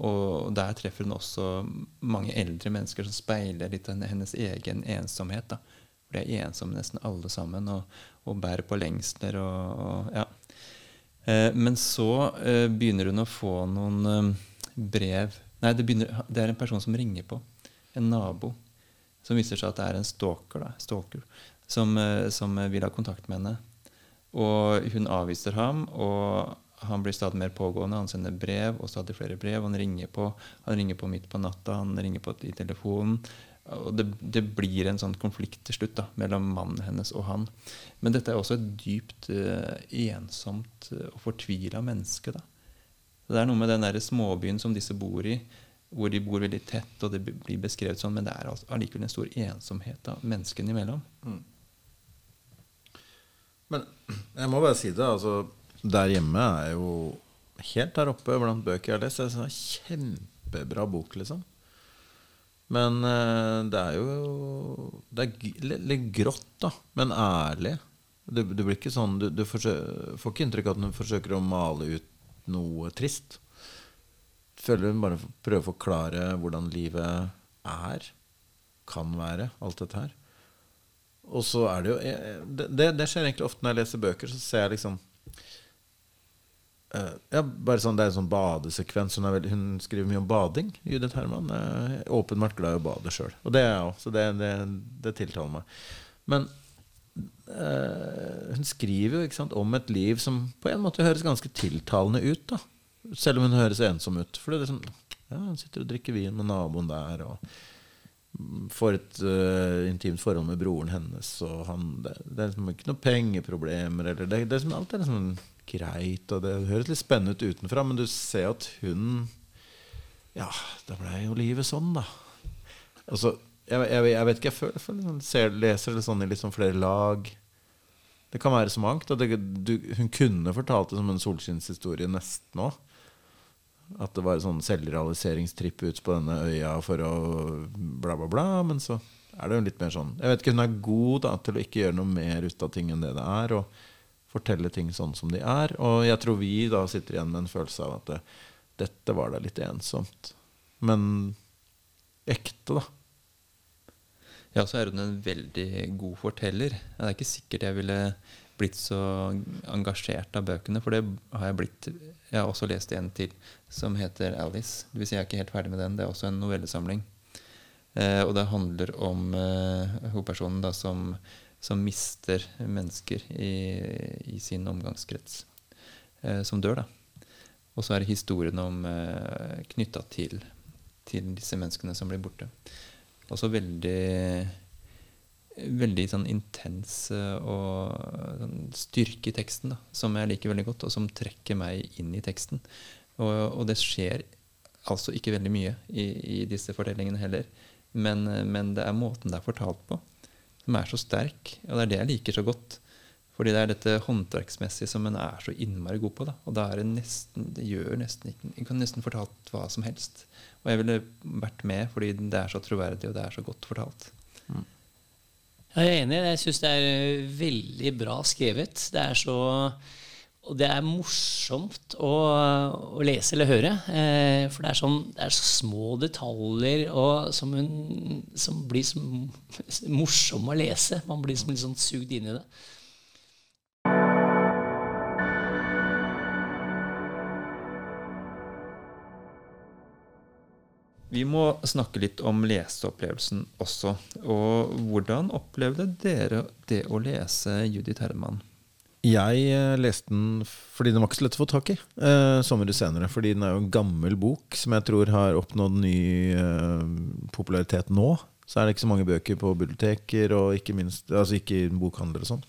Og der treffer hun også mange eldre mennesker som speiler litt av hennes egen ensomhet. da. For de er ensomme nesten alle sammen og, og bærer på lengsler. Og, og, ja. men så begynner hun å få noen brev Nei, det, begynner, det er en person som ringer på en nabo som viser seg at det er en stalker, da, stalker som, eh, som, vil ha kontakt med henne. Og hun avviser ham, og han blir stadig mer pågående. Han sender brev og stadig flere brev. Han ringer på, han ringer på midt på natta, han ringer på i telefonen. Og det, det, blir en sånn konflikt til slutt da, mellom mannen hennes og han. Men dette er også et dypt uh, ensomt og fortvila menneske. da. Det er noe med den der småbyen som disse bor i, hvor de bor veldig tett, og det blir beskrevet sånn, men det er altså allikevel en stor ensomhet da, menneskene imellom. Mm. Men jeg må bare si det. altså Der hjemme er jo helt der oppe blant bøker jeg har lest. Det er en kjempebra bok, liksom. Men uh, det er jo Det er litt grått, da, men ærlig. Du, du blir ikke sånn Du, du forsøker, får ikke inntrykk av at hun forsøker å male ut noe trist. Føler hun bare prøver å forklare hvordan livet er, kan være, alt dette her. Og så er det jo eh, det, det, skjer egentlig ofte når jeg leser bøker, så ser jeg liksom uh, ja, bare sånn, Det er en sånn badesekvens. Hun, veldig, hun, skriver mye om bading. Judith Herman er åpenbart glad i å bade sjøl. Og det er jeg òg, så det, det, det, tiltaler meg. Men uh, hun skriver jo sant, om et liv som på en måte høres ganske tiltalende ut. da Selv om hun høres ensom ut. For det er liksom, ja, Hun sitter og drikker vin med naboen der. og får et uh, intimt forhold med broren hennes. Og han, det, det, er liksom ikke noen pengeproblemer. Eller det, det er liksom, alt er liksom greit. Og det høres litt spennende ut utenfra, men du ser at hun Ja, da ble jo livet sånn, da. Altså, jeg, jeg, jeg vet ikke, jeg føler, føler sånn, ser, leser det sånn i sånn flere lag. Det kan være så mangt. hun kunne fortalt det som en solskinnshistorie nesten òg. At det var en sånn selvrealiseringstripp ut på denne øya for å bla, bla, bla. Men så er det jo litt mer sånn Jeg vet ikke, hun er god da, til å ikke gjøre noe mer ut av ting enn det det er. Og fortelle ting sånn som de er. Og jeg tror vi da sitter igjen med en følelse av at det, dette var da litt ensomt. Men ekte, da. Ja, så er hun en veldig god forteller. Det er ikke sikkert jeg ville blitt så engasjert av bøkene, for det har jeg blitt Jeg har også lest en til som heter Alice. Det vil si jeg er ikke helt ferdig med den. Det er også en novellesamling. Eh, og det handler om eh, hovedpersonen da, som, som, mister mennesker i, i sin omgangskrets. Eh, som dør, da. Og så er det historien om eh, knytta til, til disse menneskene som blir borte. Også veldig veldig sånn intens og sånn styrke i teksten da, som jeg liker veldig godt, og som trekker meg inn i teksten. Og, og det skjer altså ikke veldig mye i, i disse fortellingene heller. Men, men, det er måten det er fortalt på, som er så sterk. Og det er det jeg liker så godt. Fordi det er dette håndverksmessige som en er så innmari god på. Da. Og da er det nesten, det gjør nesten ikke En kan nesten fortalt hva som helst. Og jeg ville vært med fordi det er så troverdig, og det er så godt fortalt. Jeg er enig. Jeg syns det er eh, veldig bra skrevet. Det er så og det er morsomt å, å lese eller høre. Eh, for det er, sånn, det er, så små detaljer som, hun, som, blir så morsomme å lese. Man blir liksom litt sånn sugd inn i det. Vi må snakke litt om leseopplevelsen også. Og hvordan opplevde dere det å lese Judith Herman? Jeg eh, leste den fordi den var ikke så lett å få tak i eh, sommere senere. Fordi den er jo en gammel bok som jeg tror har oppnådd ny eh, popularitet nå. Så er det ikke så mange bøker på biblioteker, og ikke minst Altså ikke i bokhandler og sånn.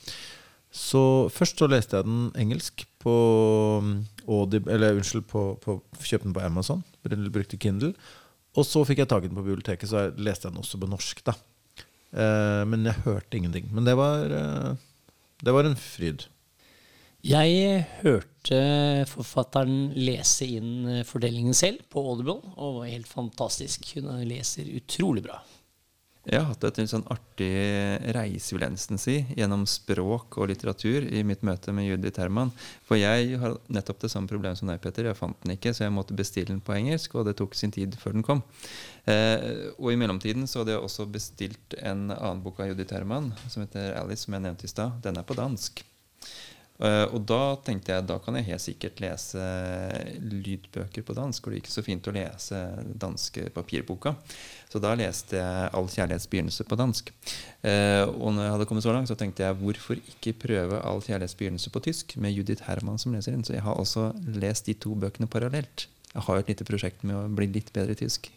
Så først så leste jeg den engelsk på mm, Audible, Eller unnskyld, på, på, kjøpte den på Amazon. Brukte Kindle. Og så fikk jeg tak i den på biblioteket, så jeg leste jeg den også på norsk. da. Eh, men jeg hørte ingenting. Men det var, eh, det var en fryd. Jeg hørte forfatteren lese inn fordelingen selv på Audible, og var helt fantastisk. Hun leser utrolig bra. Jeg har hatt et sånn artig reise, vil jeg nesten si, gjennom språk og litteratur i mitt møte med Judith Herman. For jeg har nettopp det samme problemet som deg, Petter. Jeg fant den ikke, så jeg måtte bestille den på engelsk, og det tok sin tid før den kom. Eh, og i mellomtiden så hadde jeg også bestilt en annen bok av Judith Herman, som heter Alice, som jeg nevnte i stad. Den er på dansk. Eh, og da tenkte jeg da kan jeg helt sikkert lese lydbøker på dansk, og det ikke så fint å lese danske papirboka. Så da leste jeg 'All kjærlighets begynnelse' på dansk. Eh, og når jeg hadde kommet så langt, så tenkte jeg hvorfor ikke prøve 'All kjærlighets begynnelse' på tysk med Judith Herman som leser inn. Så jeg har også lest de to bøkene parallelt. Jeg har jo et lite prosjekt med å bli litt bedre i tysk.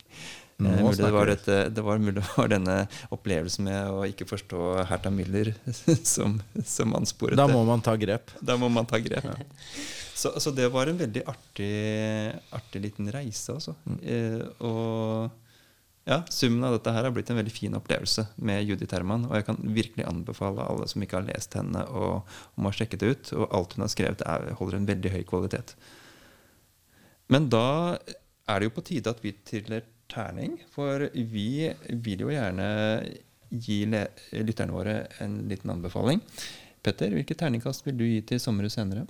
Nå Eh, mulig det, var et, det var mulig det var denne opplevelsen med å ikke forstå Hertha Müller som, som ansporet Da det. må man ta grep. Da må man ta grep. Så, så det var en veldig artig, artig liten reise, altså. Eh, og ja, summen av dette her har blitt en veldig fin opplevelse med Judith Herman. Og jeg kan virkelig anbefale alle som ikke har lest henne, og, om å sjekke det ut. Og alt hun har skrevet, er, holder en veldig høy kvalitet. Men da er det jo på tide at vi triller terning, for vi vil jo gjerne gi lytterne våre en liten anbefaling. Petter, hvilket terningkast vil du gi til sommeret senere?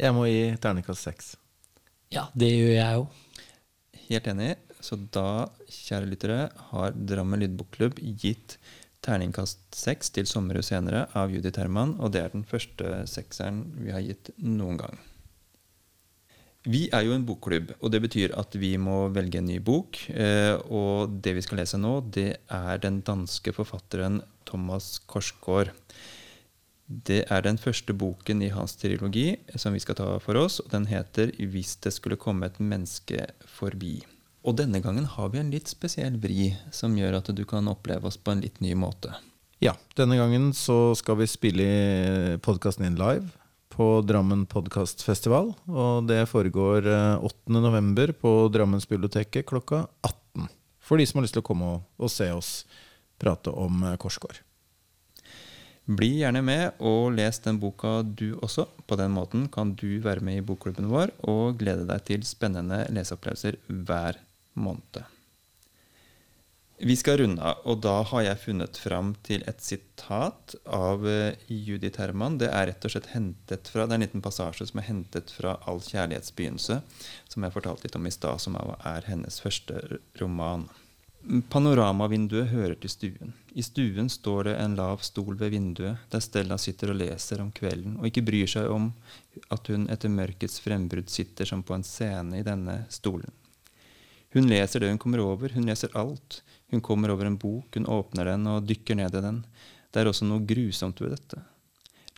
Jeg må gi terningkast seks. Ja, det gjør jeg jo. Helt enig. Så da, kjære lyttere, har Drammen Lydbokklubb gitt terningkast seks til sommeret senere av Judith Herman, og det er den første sekseren vi har gitt noen gang. Vi er jo en bokklubb, og det betyr at vi må velge en ny bok. eh, Og det vi skal lese nå, det er den danske forfatteren Thomas Korsgaard. Det er den første boken i hans trilogi som vi skal ta for oss, og den heter 'Hvis det skulle komme et menneske forbi'. Og denne gangen har vi en litt spesiell vri som gjør at du kan oppleve oss på en litt ny måte. Ja, denne gangen så skal vi spille podkasten inn live på Drammen podkastfestival. Og det foregår eh, 8. november på Drammensbiblioteket klokka 18. For de som har lyst til å komme og, og se oss prate om eh, Korsgård. Bli gjerne med og les den boka du også. På den måten kan du være med i bokklubben vår og glede deg til spennende leseopplevelser hver måned. Vi skal runde av, og da har jeg funnet fram til et sitat av eh, Judith Herman. Det er rett og slett hentet fra, det er en liten passasje som er hentet fra 'All kjærlighets begynnelse', som jeg fortalte litt om i stad, som er hennes første roman. Panoramavinduet hører til stuen. I stuen står det en lav stol ved vinduet, der Stella sitter og leser om kvelden, og ikke bryr seg om at hun etter mørkets frembrudd sitter som på en scene i denne stolen. Hun leser det hun kommer over, hun leser alt. Hun kommer over en bok, hun åpner den og dykker ned i den. Det er også noe grusomt ved dette.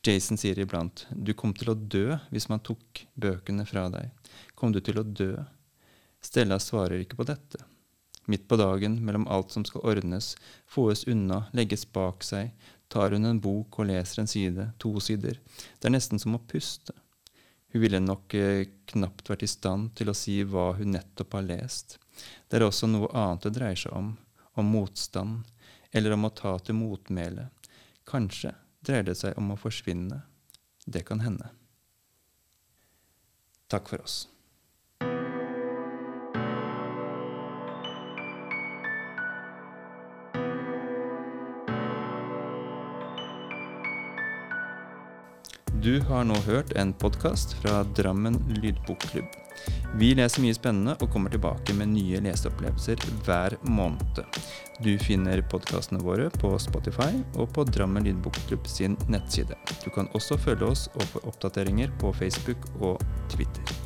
Jason sier iblant, du kom til å dø hvis man tok bøkene fra deg. Kom du til å dø? Stella svarer ikke på dette. Midt på dagen, mellom alt som skal ordnes, fåes unna, legges bak seg, tar hun en bok og leser en side, to sider. Det er nesten som å puste. Hun ville nok eh, knapt vært i stand til å si hva hun nettopp har lest. Det er også noe annet det dreier seg om, om motstand, eller om å ta til motmæle. Kanskje dreier det seg om å forsvinne. Det kan hende. Takk for oss. Du har nå hørt en podkast fra Drammen lydbokklubb. Vi leser mye spennende og kommer tilbake med nye leseopplevelser hver måned. Du finner podkastene våre på Spotify og på Drammen lydbokklubb sin nettside. Du kan også følge oss og få oppdateringer på Facebook og Twitter.